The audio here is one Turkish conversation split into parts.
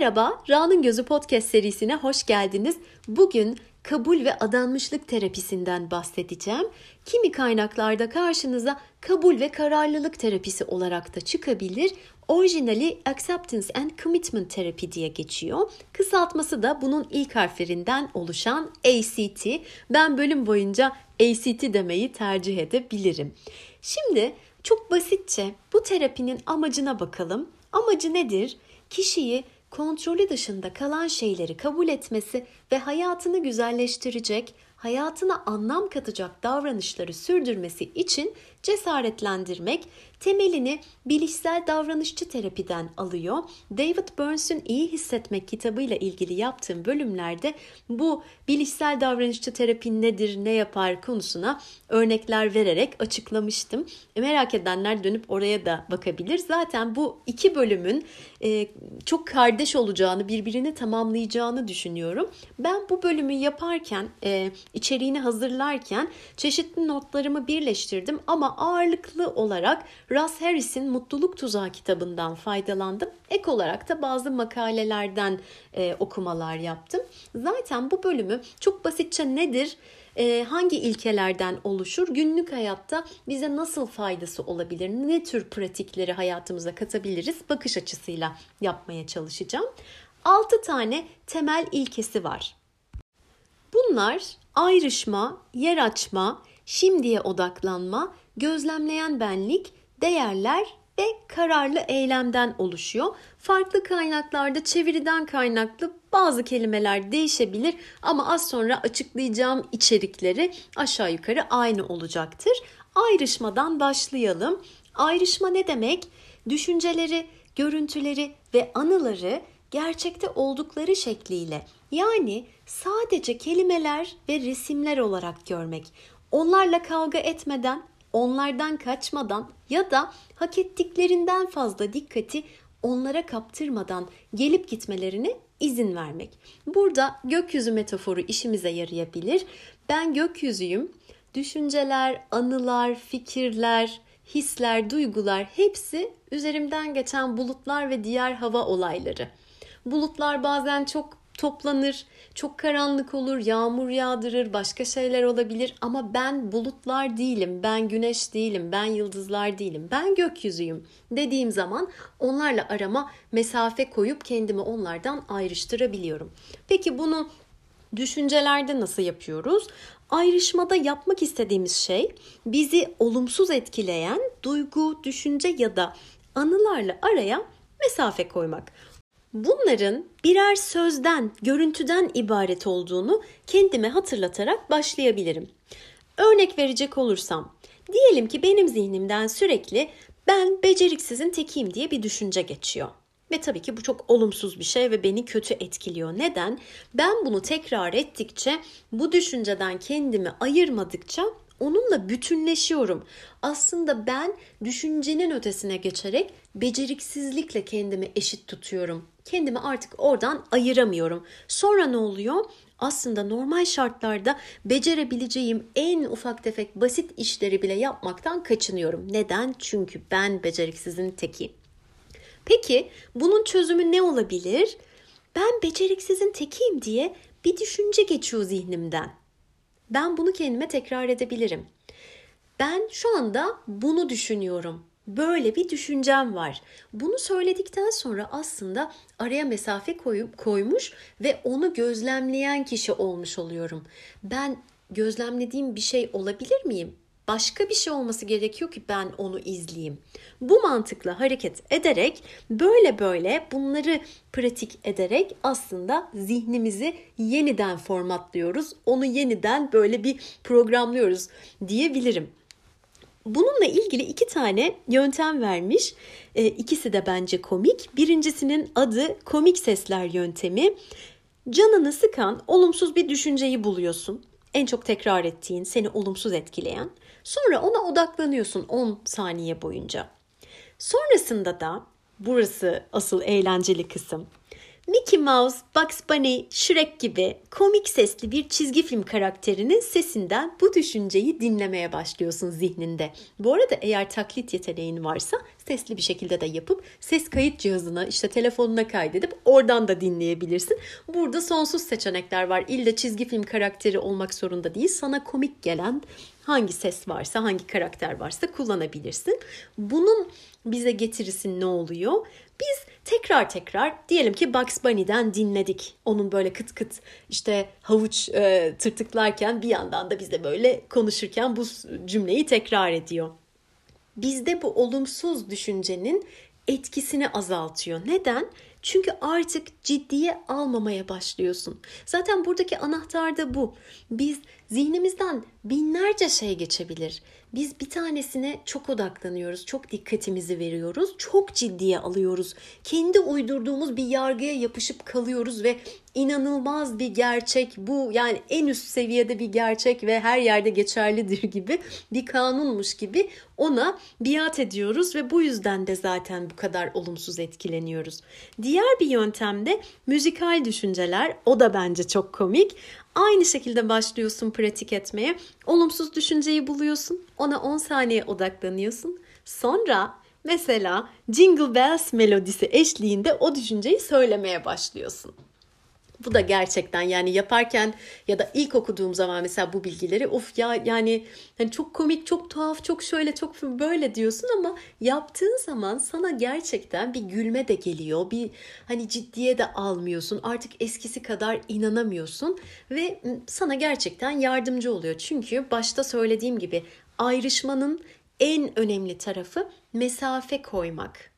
Merhaba, Ra'nın Gözü podcast serisine hoş geldiniz. Bugün kabul ve adanmışlık terapisinden bahsedeceğim. Kimi kaynaklarda karşınıza kabul ve kararlılık terapisi olarak da çıkabilir. Orijinali Acceptance and Commitment Therapy diye geçiyor. Kısaltması da bunun ilk harflerinden oluşan ACT. Ben bölüm boyunca ACT demeyi tercih edebilirim. Şimdi çok basitçe bu terapinin amacına bakalım. Amacı nedir? Kişiyi kontrolü dışında kalan şeyleri kabul etmesi ve hayatını güzelleştirecek, hayatına anlam katacak davranışları sürdürmesi için cesaretlendirmek temelini bilişsel davranışçı terapiden alıyor. David Burns'un İyi Hissetmek kitabıyla ilgili yaptığım bölümlerde bu bilişsel davranışçı terapi nedir, ne yapar konusuna örnekler vererek açıklamıştım. E, merak edenler dönüp oraya da bakabilir. Zaten bu iki bölümün e, çok kardeş olacağını, birbirini tamamlayacağını düşünüyorum. Ben bu bölümü yaparken, e, içeriğini hazırlarken çeşitli notlarımı birleştirdim ama ağırlıklı olarak Russ Harris'in Mutluluk Tuzağı kitabından faydalandım. Ek olarak da bazı makalelerden e, okumalar yaptım. Zaten bu bölümü çok basitçe nedir, e, hangi ilkelerden oluşur, günlük hayatta bize nasıl faydası olabilir, ne tür pratikleri hayatımıza katabiliriz bakış açısıyla yapmaya çalışacağım. 6 tane temel ilkesi var. Bunlar ayrışma, yer açma, şimdiye odaklanma, gözlemleyen benlik, değerler ve kararlı eylemden oluşuyor. Farklı kaynaklarda çeviriden kaynaklı bazı kelimeler değişebilir ama az sonra açıklayacağım içerikleri aşağı yukarı aynı olacaktır. Ayrışmadan başlayalım. Ayrışma ne demek? Düşünceleri, görüntüleri ve anıları gerçekte oldukları şekliyle yani sadece kelimeler ve resimler olarak görmek. Onlarla kavga etmeden, onlardan kaçmadan ya da hak ettiklerinden fazla dikkati onlara kaptırmadan gelip gitmelerine izin vermek. Burada gökyüzü metaforu işimize yarayabilir. Ben gökyüzüyüm. Düşünceler, anılar, fikirler, hisler, duygular hepsi üzerimden geçen bulutlar ve diğer hava olayları. Bulutlar bazen çok toplanır, çok karanlık olur, yağmur yağdırır, başka şeyler olabilir ama ben bulutlar değilim, ben güneş değilim, ben yıldızlar değilim, ben gökyüzüyüm dediğim zaman onlarla arama mesafe koyup kendimi onlardan ayrıştırabiliyorum. Peki bunu düşüncelerde nasıl yapıyoruz? Ayrışmada yapmak istediğimiz şey bizi olumsuz etkileyen duygu, düşünce ya da anılarla araya mesafe koymak. Bunların birer sözden, görüntüden ibaret olduğunu kendime hatırlatarak başlayabilirim. Örnek verecek olursam, diyelim ki benim zihnimden sürekli ben beceriksizin tekiyim diye bir düşünce geçiyor. Ve tabii ki bu çok olumsuz bir şey ve beni kötü etkiliyor. Neden? Ben bunu tekrar ettikçe, bu düşünceden kendimi ayırmadıkça onunla bütünleşiyorum. Aslında ben düşüncenin ötesine geçerek beceriksizlikle kendimi eşit tutuyorum. Kendimi artık oradan ayıramıyorum. Sonra ne oluyor? Aslında normal şartlarda becerebileceğim en ufak tefek basit işleri bile yapmaktan kaçınıyorum. Neden? Çünkü ben beceriksizin tekiyim. Peki bunun çözümü ne olabilir? Ben beceriksizin tekiyim diye bir düşünce geçiyor zihnimden. Ben bunu kendime tekrar edebilirim. Ben şu anda bunu düşünüyorum. Böyle bir düşüncem var. Bunu söyledikten sonra aslında araya mesafe koyup koymuş ve onu gözlemleyen kişi olmuş oluyorum. Ben gözlemlediğim bir şey olabilir miyim? Başka bir şey olması gerekiyor ki ben onu izleyeyim. Bu mantıkla hareket ederek böyle böyle bunları pratik ederek aslında zihnimizi yeniden formatlıyoruz. Onu yeniden böyle bir programlıyoruz diyebilirim. Bununla ilgili iki tane yöntem vermiş. E, ikisi de bence komik. Birincisinin adı komik sesler yöntemi. Canını sıkan olumsuz bir düşünceyi buluyorsun. En çok tekrar ettiğin, seni olumsuz etkileyen. Sonra ona odaklanıyorsun 10 saniye boyunca. Sonrasında da burası asıl eğlenceli kısım. Mickey Mouse, Bugs Bunny, Shrek gibi komik sesli bir çizgi film karakterinin sesinden bu düşünceyi dinlemeye başlıyorsun zihninde. Bu arada eğer taklit yeteneğin varsa sesli bir şekilde de yapıp ses kayıt cihazına işte telefonuna kaydedip oradan da dinleyebilirsin. Burada sonsuz seçenekler var. İlle çizgi film karakteri olmak zorunda değil. Sana komik gelen hangi ses varsa, hangi karakter varsa kullanabilirsin. Bunun bize getirisi ne oluyor? Biz tekrar tekrar diyelim ki Bugs Bunny'den dinledik. Onun böyle kıt kıt işte havuç e, tırtıklarken bir yandan da biz böyle konuşurken bu cümleyi tekrar ediyor. Bizde bu olumsuz düşüncenin etkisini azaltıyor. Neden? Çünkü artık ciddiye almamaya başlıyorsun. Zaten buradaki anahtar da bu. Biz zihnimizden binlerce şey geçebilir. Biz bir tanesine çok odaklanıyoruz, çok dikkatimizi veriyoruz, çok ciddiye alıyoruz. Kendi uydurduğumuz bir yargıya yapışıp kalıyoruz ve inanılmaz bir gerçek bu yani en üst seviyede bir gerçek ve her yerde geçerlidir gibi bir kanunmuş gibi ona biat ediyoruz ve bu yüzden de zaten bu kadar olumsuz etkileniyoruz. Diğer bir yöntem de müzikal düşünceler. O da bence çok komik. Aynı şekilde başlıyorsun pratik etmeye. Olumsuz düşünceyi buluyorsun. Ona 10 saniye odaklanıyorsun. Sonra mesela Jingle Bells melodisi eşliğinde o düşünceyi söylemeye başlıyorsun. Bu da gerçekten yani yaparken ya da ilk okuduğum zaman mesela bu bilgileri of ya yani hani çok komik, çok tuhaf, çok şöyle, çok böyle diyorsun ama yaptığın zaman sana gerçekten bir gülme de geliyor. Bir hani ciddiye de almıyorsun. Artık eskisi kadar inanamıyorsun ve sana gerçekten yardımcı oluyor. Çünkü başta söylediğim gibi ayrışmanın en önemli tarafı mesafe koymak.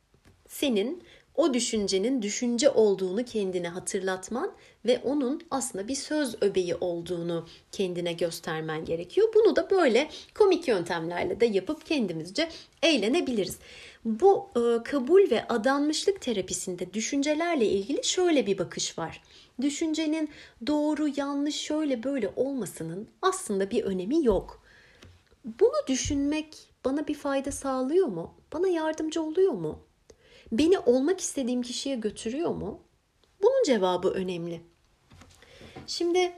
Senin o düşüncenin düşünce olduğunu kendine hatırlatman ve onun aslında bir söz öbeği olduğunu kendine göstermen gerekiyor. Bunu da böyle komik yöntemlerle de yapıp kendimizce eğlenebiliriz. Bu e, kabul ve adanmışlık terapisinde düşüncelerle ilgili şöyle bir bakış var. Düşüncenin doğru, yanlış, şöyle böyle olmasının aslında bir önemi yok. Bunu düşünmek bana bir fayda sağlıyor mu? Bana yardımcı oluyor mu? Beni olmak istediğim kişiye götürüyor mu? Bunun cevabı önemli. Şimdi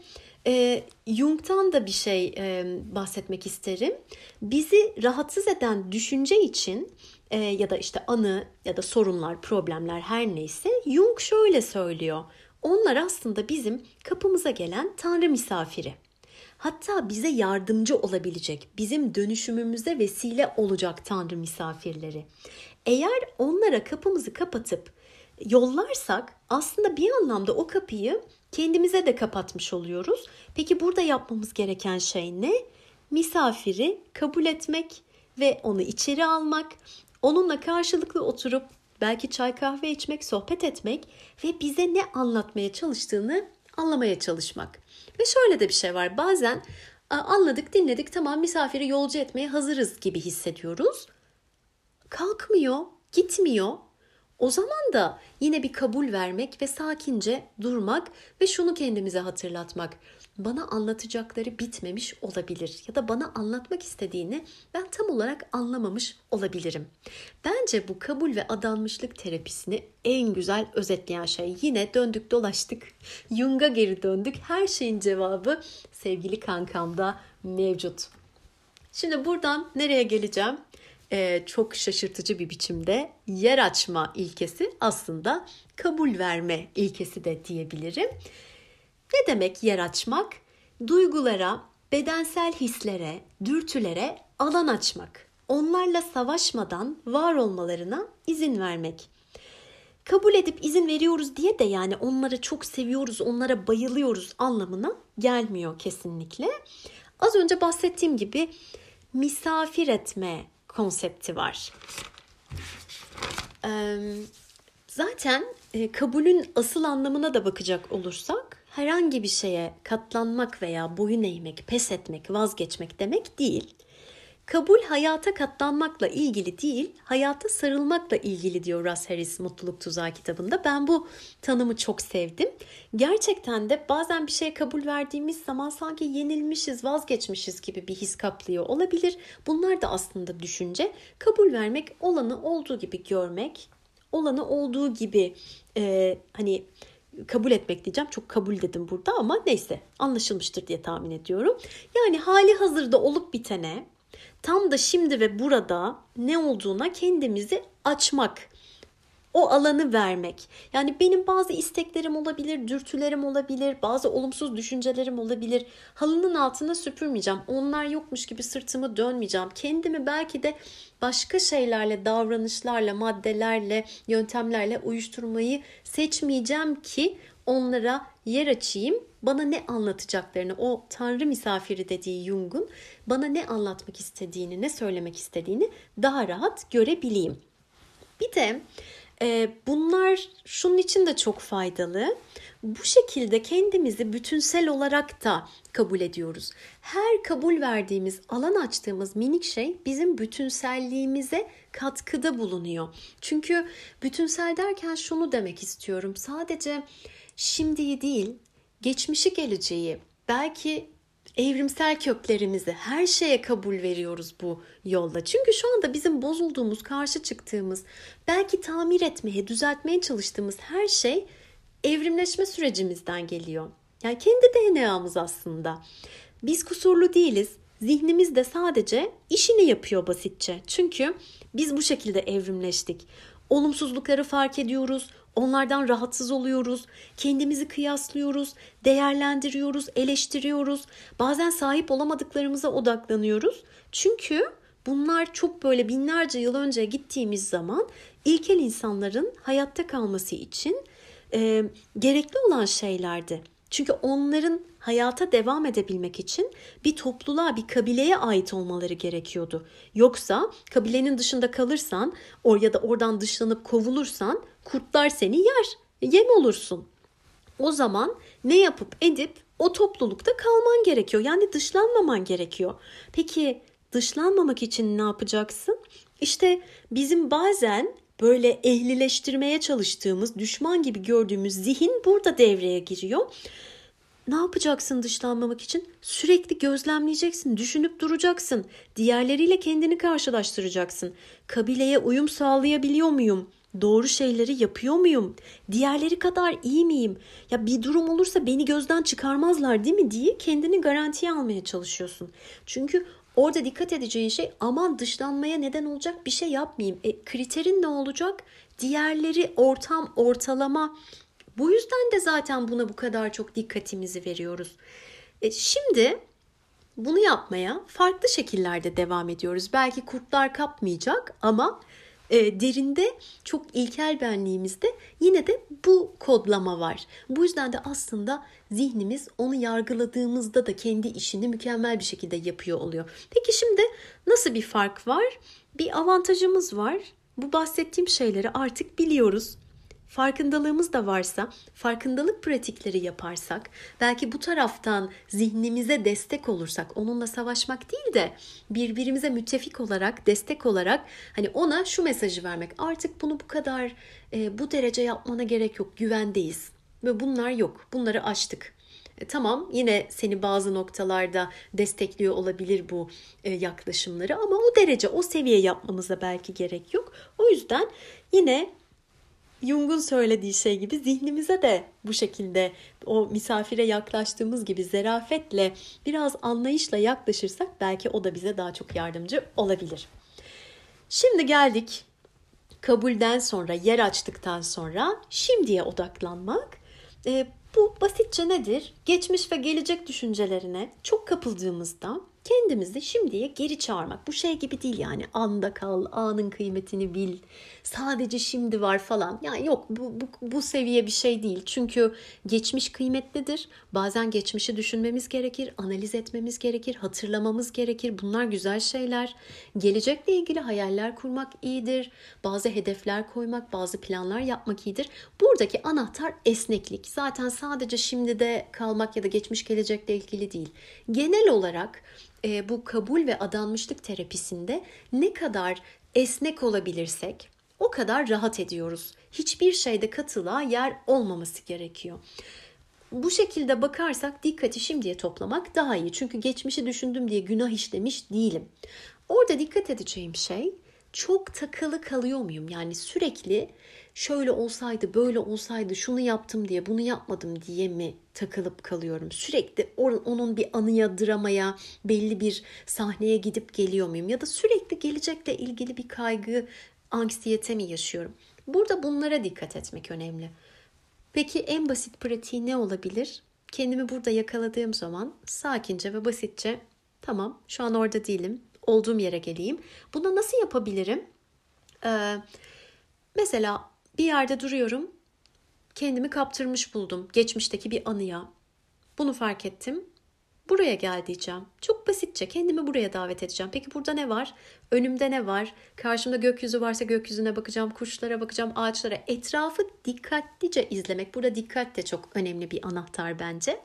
e, Jung'tan da bir şey e, bahsetmek isterim. Bizi rahatsız eden düşünce için e, ya da işte anı ya da sorunlar, problemler her neyse Jung şöyle söylüyor. Onlar aslında bizim kapımıza gelen tanrı misafiri. Hatta bize yardımcı olabilecek, bizim dönüşümümüze vesile olacak tanrı misafirleri. Eğer onlara kapımızı kapatıp yollarsak aslında bir anlamda o kapıyı kendimize de kapatmış oluyoruz. Peki burada yapmamız gereken şey ne? Misafiri kabul etmek ve onu içeri almak, onunla karşılıklı oturup belki çay kahve içmek, sohbet etmek ve bize ne anlatmaya çalıştığını anlamaya çalışmak. Ve şöyle de bir şey var. Bazen anladık, dinledik, tamam misafiri yolcu etmeye hazırız gibi hissediyoruz kalkmıyor, gitmiyor. O zaman da yine bir kabul vermek ve sakince durmak ve şunu kendimize hatırlatmak. Bana anlatacakları bitmemiş olabilir ya da bana anlatmak istediğini ben tam olarak anlamamış olabilirim. Bence bu kabul ve adanmışlık terapisini en güzel özetleyen şey. Yine döndük dolaştık. Jung'a geri döndük. Her şeyin cevabı sevgili kankamda mevcut. Şimdi buradan nereye geleceğim? e, çok şaşırtıcı bir biçimde yer açma ilkesi aslında kabul verme ilkesi de diyebilirim. Ne demek yer açmak? Duygulara, bedensel hislere, dürtülere alan açmak. Onlarla savaşmadan var olmalarına izin vermek. Kabul edip izin veriyoruz diye de yani onları çok seviyoruz, onlara bayılıyoruz anlamına gelmiyor kesinlikle. Az önce bahsettiğim gibi misafir etme konsepti var. Zaten kabulün asıl anlamına da bakacak olursak herhangi bir şeye katlanmak veya boyun eğmek, pes etmek, vazgeçmek demek değil. Kabul hayata katlanmakla ilgili değil, hayata sarılmakla ilgili diyor Russ Harris Mutluluk Tuzağı kitabında. Ben bu tanımı çok sevdim. Gerçekten de bazen bir şeye kabul verdiğimiz zaman sanki yenilmişiz, vazgeçmişiz gibi bir his kaplıyor olabilir. Bunlar da aslında düşünce. Kabul vermek, olanı olduğu gibi görmek, olanı olduğu gibi e, hani kabul etmek diyeceğim. Çok kabul dedim burada ama neyse anlaşılmıştır diye tahmin ediyorum. Yani hali hazırda olup bitene tam da şimdi ve burada ne olduğuna kendimizi açmak o alanı vermek. Yani benim bazı isteklerim olabilir, dürtülerim olabilir, bazı olumsuz düşüncelerim olabilir. Halının altına süpürmeyeceğim. Onlar yokmuş gibi sırtımı dönmeyeceğim. Kendimi belki de başka şeylerle, davranışlarla, maddelerle, yöntemlerle uyuşturmayı seçmeyeceğim ki onlara yer açayım. Bana ne anlatacaklarını, o tanrı misafiri dediği Jung'un bana ne anlatmak istediğini, ne söylemek istediğini daha rahat görebileyim. Bir de e, bunlar şunun için de çok faydalı. Bu şekilde kendimizi bütünsel olarak da kabul ediyoruz. Her kabul verdiğimiz, alan açtığımız minik şey bizim bütünselliğimize katkıda bulunuyor. Çünkü bütünsel derken şunu demek istiyorum. Sadece şimdiyi değil, geçmişi geleceği, belki evrimsel köklerimizi her şeye kabul veriyoruz bu yolda. Çünkü şu anda bizim bozulduğumuz, karşı çıktığımız, belki tamir etmeye, düzeltmeye çalıştığımız her şey evrimleşme sürecimizden geliyor. Yani kendi DNA'mız aslında. Biz kusurlu değiliz. Zihnimiz de sadece işini yapıyor basitçe. Çünkü biz bu şekilde evrimleştik. Olumsuzlukları fark ediyoruz, Onlardan rahatsız oluyoruz, kendimizi kıyaslıyoruz, değerlendiriyoruz, eleştiriyoruz. Bazen sahip olamadıklarımıza odaklanıyoruz. Çünkü bunlar çok böyle binlerce yıl önce gittiğimiz zaman ilkel insanların hayatta kalması için e, gerekli olan şeylerdi. Çünkü onların hayata devam edebilmek için bir topluluğa, bir kabileye ait olmaları gerekiyordu. Yoksa kabilenin dışında kalırsan or ya da oradan dışlanıp kovulursan kurtlar seni yer. Yem olursun. O zaman ne yapıp edip o toplulukta kalman gerekiyor. Yani dışlanmaman gerekiyor. Peki dışlanmamak için ne yapacaksın? İşte bizim bazen böyle ehlileştirmeye çalıştığımız, düşman gibi gördüğümüz zihin burada devreye giriyor. Ne yapacaksın dışlanmamak için? Sürekli gözlemleyeceksin, düşünüp duracaksın. Diğerleriyle kendini karşılaştıracaksın. Kabileye uyum sağlayabiliyor muyum? Doğru şeyleri yapıyor muyum? Diğerleri kadar iyi miyim? Ya bir durum olursa beni gözden çıkarmazlar değil mi diye kendini garantiye almaya çalışıyorsun. Çünkü orada dikkat edeceğin şey aman dışlanmaya neden olacak bir şey yapmayayım. E, kriterin ne olacak? Diğerleri ortam, ortalama. Bu yüzden de zaten buna bu kadar çok dikkatimizi veriyoruz. E, şimdi bunu yapmaya farklı şekillerde devam ediyoruz. Belki kurtlar kapmayacak ama e, derinde çok ilkel benliğimizde yine de bu kodlama var. Bu yüzden de aslında zihnimiz onu yargıladığımızda da kendi işini mükemmel bir şekilde yapıyor oluyor. Peki şimdi nasıl bir fark var? Bir avantajımız var. Bu bahsettiğim şeyleri artık biliyoruz farkındalığımız da varsa, farkındalık pratikleri yaparsak, belki bu taraftan zihnimize destek olursak, onunla savaşmak değil de birbirimize müttefik olarak, destek olarak hani ona şu mesajı vermek. Artık bunu bu kadar e, bu derece yapmana gerek yok. Güvendeyiz. Ve bunlar yok. Bunları aştık. E, tamam yine seni bazı noktalarda destekliyor olabilir bu e, yaklaşımları ama o derece o seviye yapmamıza belki gerek yok. O yüzden yine Jung'un söylediği şey gibi zihnimize de bu şekilde o misafire yaklaştığımız gibi zerafetle biraz anlayışla yaklaşırsak belki o da bize daha çok yardımcı olabilir. Şimdi geldik kabulden sonra, yer açtıktan sonra şimdiye odaklanmak. E, bu basitçe nedir? Geçmiş ve gelecek düşüncelerine çok kapıldığımızda kendimizi şimdiye geri çağırmak. Bu şey gibi değil yani anda kal, anın kıymetini bil, sadece şimdi var falan. Yani yok bu, bu, bu seviye bir şey değil. Çünkü geçmiş kıymetlidir. Bazen geçmişi düşünmemiz gerekir, analiz etmemiz gerekir, hatırlamamız gerekir. Bunlar güzel şeyler. Gelecekle ilgili hayaller kurmak iyidir. Bazı hedefler koymak, bazı planlar yapmak iyidir. Buradaki anahtar esneklik. Zaten sadece şimdi de kalmak ya da geçmiş gelecekle ilgili değil. Genel olarak e, bu kabul ve adanmışlık terapisinde ne kadar esnek olabilirsek o kadar rahat ediyoruz. Hiçbir şeyde katılığa yer olmaması gerekiyor. Bu şekilde bakarsak dikkati şimdiye toplamak daha iyi. Çünkü geçmişi düşündüm diye günah işlemiş değilim. Orada dikkat edeceğim şey çok takılı kalıyor muyum? Yani sürekli şöyle olsaydı, böyle olsaydı, şunu yaptım diye, bunu yapmadım diye mi takılıp kalıyorum? Sürekli onun bir anıya, dramaya, belli bir sahneye gidip geliyor muyum? Ya da sürekli gelecekle ilgili bir kaygı, anksiyete mi yaşıyorum? Burada bunlara dikkat etmek önemli. Peki en basit pratiği ne olabilir? Kendimi burada yakaladığım zaman sakince ve basitçe tamam şu an orada değilim. Olduğum yere geleyim. Bunu nasıl yapabilirim? Ee, mesela bir yerde duruyorum. Kendimi kaptırmış buldum geçmişteki bir anıya. Bunu fark ettim. Buraya gel diyeceğim. Çok basitçe kendimi buraya davet edeceğim. Peki burada ne var? Önümde ne var? Karşımda gökyüzü varsa gökyüzüne bakacağım, kuşlara bakacağım, ağaçlara. Etrafı dikkatlice izlemek. Burada dikkat de çok önemli bir anahtar bence.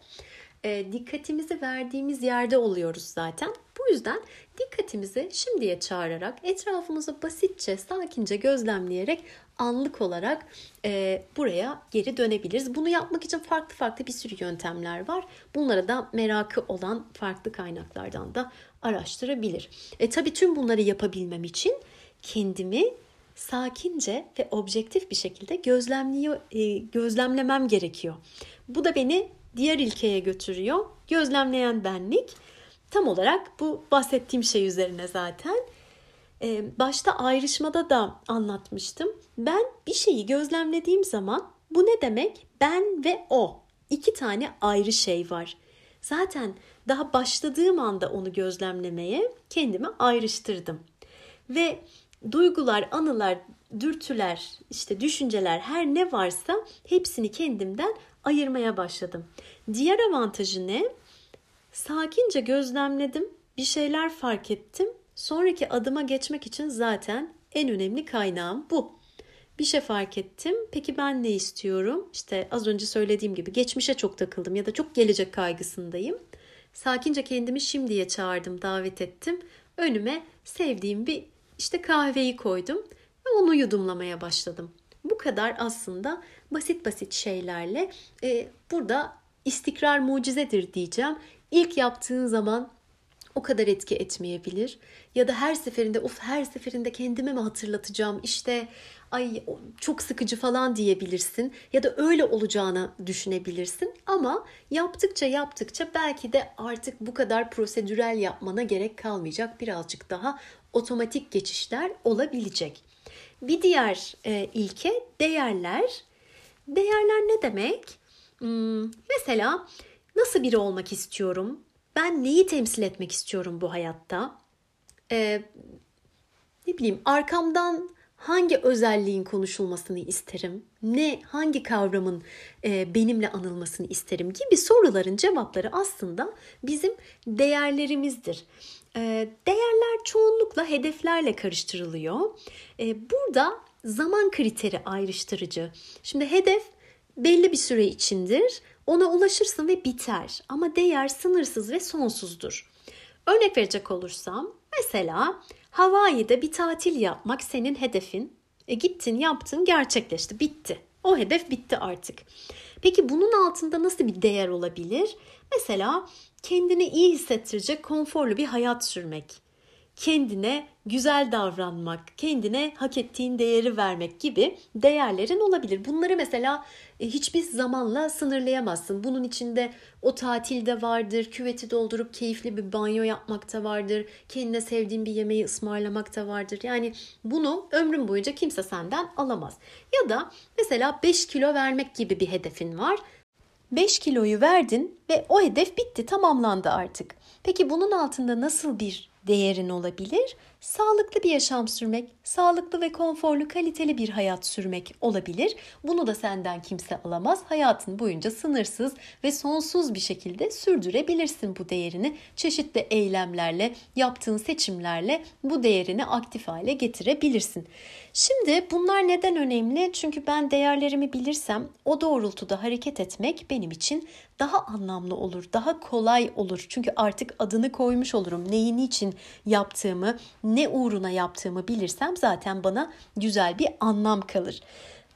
E, dikkatimizi verdiğimiz yerde oluyoruz zaten. Bu yüzden dikkatimizi şimdiye çağırarak etrafımızı basitçe, sakince gözlemleyerek anlık olarak e, buraya geri dönebiliriz. Bunu yapmak için farklı farklı bir sürü yöntemler var. Bunlara da merakı olan farklı kaynaklardan da araştırabilir. E tabii tüm bunları yapabilmem için kendimi sakince ve objektif bir şekilde gözlemliyor, e, gözlemlemem gerekiyor. Bu da beni diğer ilkeye götürüyor. Gözlemleyen benlik. Tam olarak bu bahsettiğim şey üzerine zaten. Ee, başta ayrışmada da anlatmıştım. Ben bir şeyi gözlemlediğim zaman bu ne demek? Ben ve o. İki tane ayrı şey var. Zaten daha başladığım anda onu gözlemlemeye kendimi ayrıştırdım. Ve duygular, anılar, dürtüler, işte düşünceler her ne varsa hepsini kendimden ayırmaya başladım. Diğer avantajı ne? Sakince gözlemledim, bir şeyler fark ettim. Sonraki adıma geçmek için zaten en önemli kaynağım bu. Bir şey fark ettim. Peki ben ne istiyorum? İşte az önce söylediğim gibi geçmişe çok takıldım ya da çok gelecek kaygısındayım. Sakince kendimi şimdiye çağırdım, davet ettim. Önüme sevdiğim bir işte kahveyi koydum ve onu yudumlamaya başladım. Bu kadar aslında basit basit şeylerle e, burada istikrar mucizedir diyeceğim. İlk yaptığın zaman o kadar etki etmeyebilir. Ya da her seferinde of her seferinde kendime mi hatırlatacağım işte ay çok sıkıcı falan diyebilirsin. Ya da öyle olacağını düşünebilirsin. Ama yaptıkça yaptıkça belki de artık bu kadar prosedürel yapmana gerek kalmayacak. Birazcık daha otomatik geçişler olabilecek. Bir diğer e, ilke değerler. Değerler ne demek? Hmm, mesela nasıl biri olmak istiyorum? Ben neyi temsil etmek istiyorum bu hayatta? Ee, ne bileyim arkamdan hangi özelliğin konuşulmasını isterim? Ne hangi kavramın e, benimle anılmasını isterim gibi soruların cevapları aslında bizim değerlerimizdir. E, değerler çoğunlukla hedeflerle karıştırılıyor. E, burada zaman kriteri ayrıştırıcı. Şimdi hedef belli bir süre içindir. Ona ulaşırsın ve biter. Ama değer sınırsız ve sonsuzdur. Örnek verecek olursam mesela Hawaii'de bir tatil yapmak senin hedefin. E gittin, yaptın, gerçekleşti, bitti. O hedef bitti artık. Peki bunun altında nasıl bir değer olabilir? Mesela kendini iyi hissettirecek konforlu bir hayat sürmek kendine güzel davranmak, kendine hak ettiğin değeri vermek gibi değerlerin olabilir. Bunları mesela e, hiçbir zamanla sınırlayamazsın. Bunun içinde o tatilde vardır, küveti doldurup keyifli bir banyo yapmakta vardır, kendine sevdiğin bir yemeği ısmarlamakta vardır. Yani bunu ömrün boyunca kimse senden alamaz. Ya da mesela 5 kilo vermek gibi bir hedefin var. 5 kiloyu verdin ve o hedef bitti, tamamlandı artık. Peki bunun altında nasıl bir değerin olabilir. Sağlıklı bir yaşam sürmek, sağlıklı ve konforlu, kaliteli bir hayat sürmek olabilir. Bunu da senden kimse alamaz. Hayatın boyunca sınırsız ve sonsuz bir şekilde sürdürebilirsin bu değerini. Çeşitli eylemlerle, yaptığın seçimlerle bu değerini aktif hale getirebilirsin. Şimdi bunlar neden önemli? Çünkü ben değerlerimi bilirsem o doğrultuda hareket etmek benim için daha anlamlı olur, daha kolay olur. Çünkü artık adını koymuş olurum. Neyi niçin yaptığımı, ne uğruna yaptığımı bilirsem zaten bana güzel bir anlam kalır.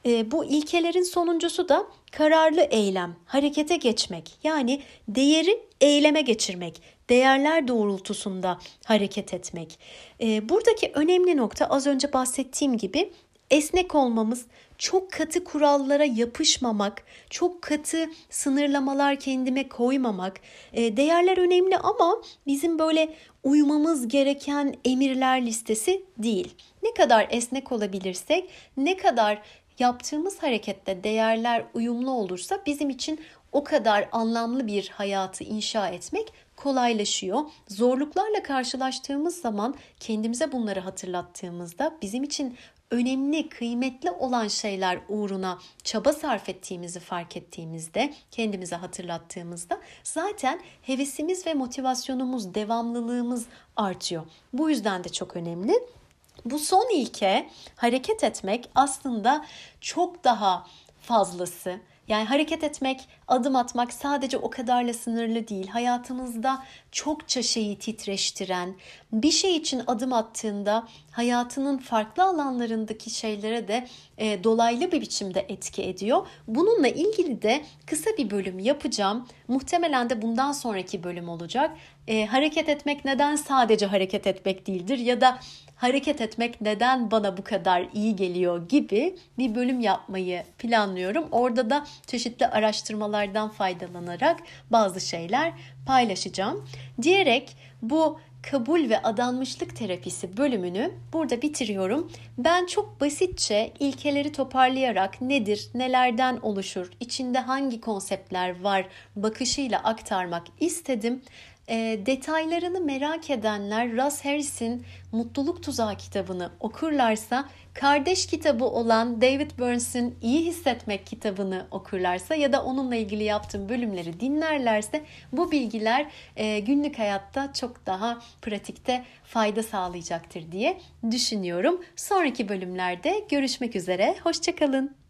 E, bu ilkelerin sonuncusu da kararlı eylem, harekete geçmek. Yani değeri eyleme geçirmek. değerler doğrultusunda hareket etmek. E, buradaki önemli nokta az önce bahsettiğim gibi esnek olmamız, çok katı kurallara yapışmamak, çok katı sınırlamalar kendime koymamak. E, değerler önemli ama bizim böyle uymamız gereken emirler listesi değil. Ne kadar esnek olabilirsek, ne kadar yaptığımız harekette değerler uyumlu olursa bizim için o kadar anlamlı bir hayatı inşa etmek kolaylaşıyor. Zorluklarla karşılaştığımız zaman kendimize bunları hatırlattığımızda bizim için önemli, kıymetli olan şeyler uğruna çaba sarf ettiğimizi fark ettiğimizde, kendimize hatırlattığımızda zaten hevesimiz ve motivasyonumuz, devamlılığımız artıyor. Bu yüzden de çok önemli. Bu son ilke hareket etmek aslında çok daha fazlası. Yani hareket etmek, adım atmak sadece o kadarla sınırlı değil. Hayatımızda çokça şeyi titreştiren, bir şey için adım attığında hayatının farklı alanlarındaki şeylere de e, dolaylı bir biçimde etki ediyor. Bununla ilgili de kısa bir bölüm yapacağım. Muhtemelen de bundan sonraki bölüm olacak. E, hareket etmek neden sadece hareket etmek değildir ya da hareket etmek neden bana bu kadar iyi geliyor gibi bir bölüm yapmayı planlıyorum. Orada da çeşitli araştırmalardan faydalanarak bazı şeyler paylaşacağım. Diyerek bu kabul ve adanmışlık terapisi bölümünü burada bitiriyorum. Ben çok basitçe ilkeleri toparlayarak nedir, nelerden oluşur, içinde hangi konseptler var bakışıyla aktarmak istedim. E, detaylarını merak edenler Russ Harris'in Mutluluk Tuzağı kitabını okurlarsa, kardeş kitabı olan David Burns'in İyi Hissetmek kitabını okurlarsa ya da onunla ilgili yaptığım bölümleri dinlerlerse bu bilgiler e, günlük hayatta çok daha pratikte fayda sağlayacaktır diye düşünüyorum. Sonraki bölümlerde görüşmek üzere, hoşçakalın.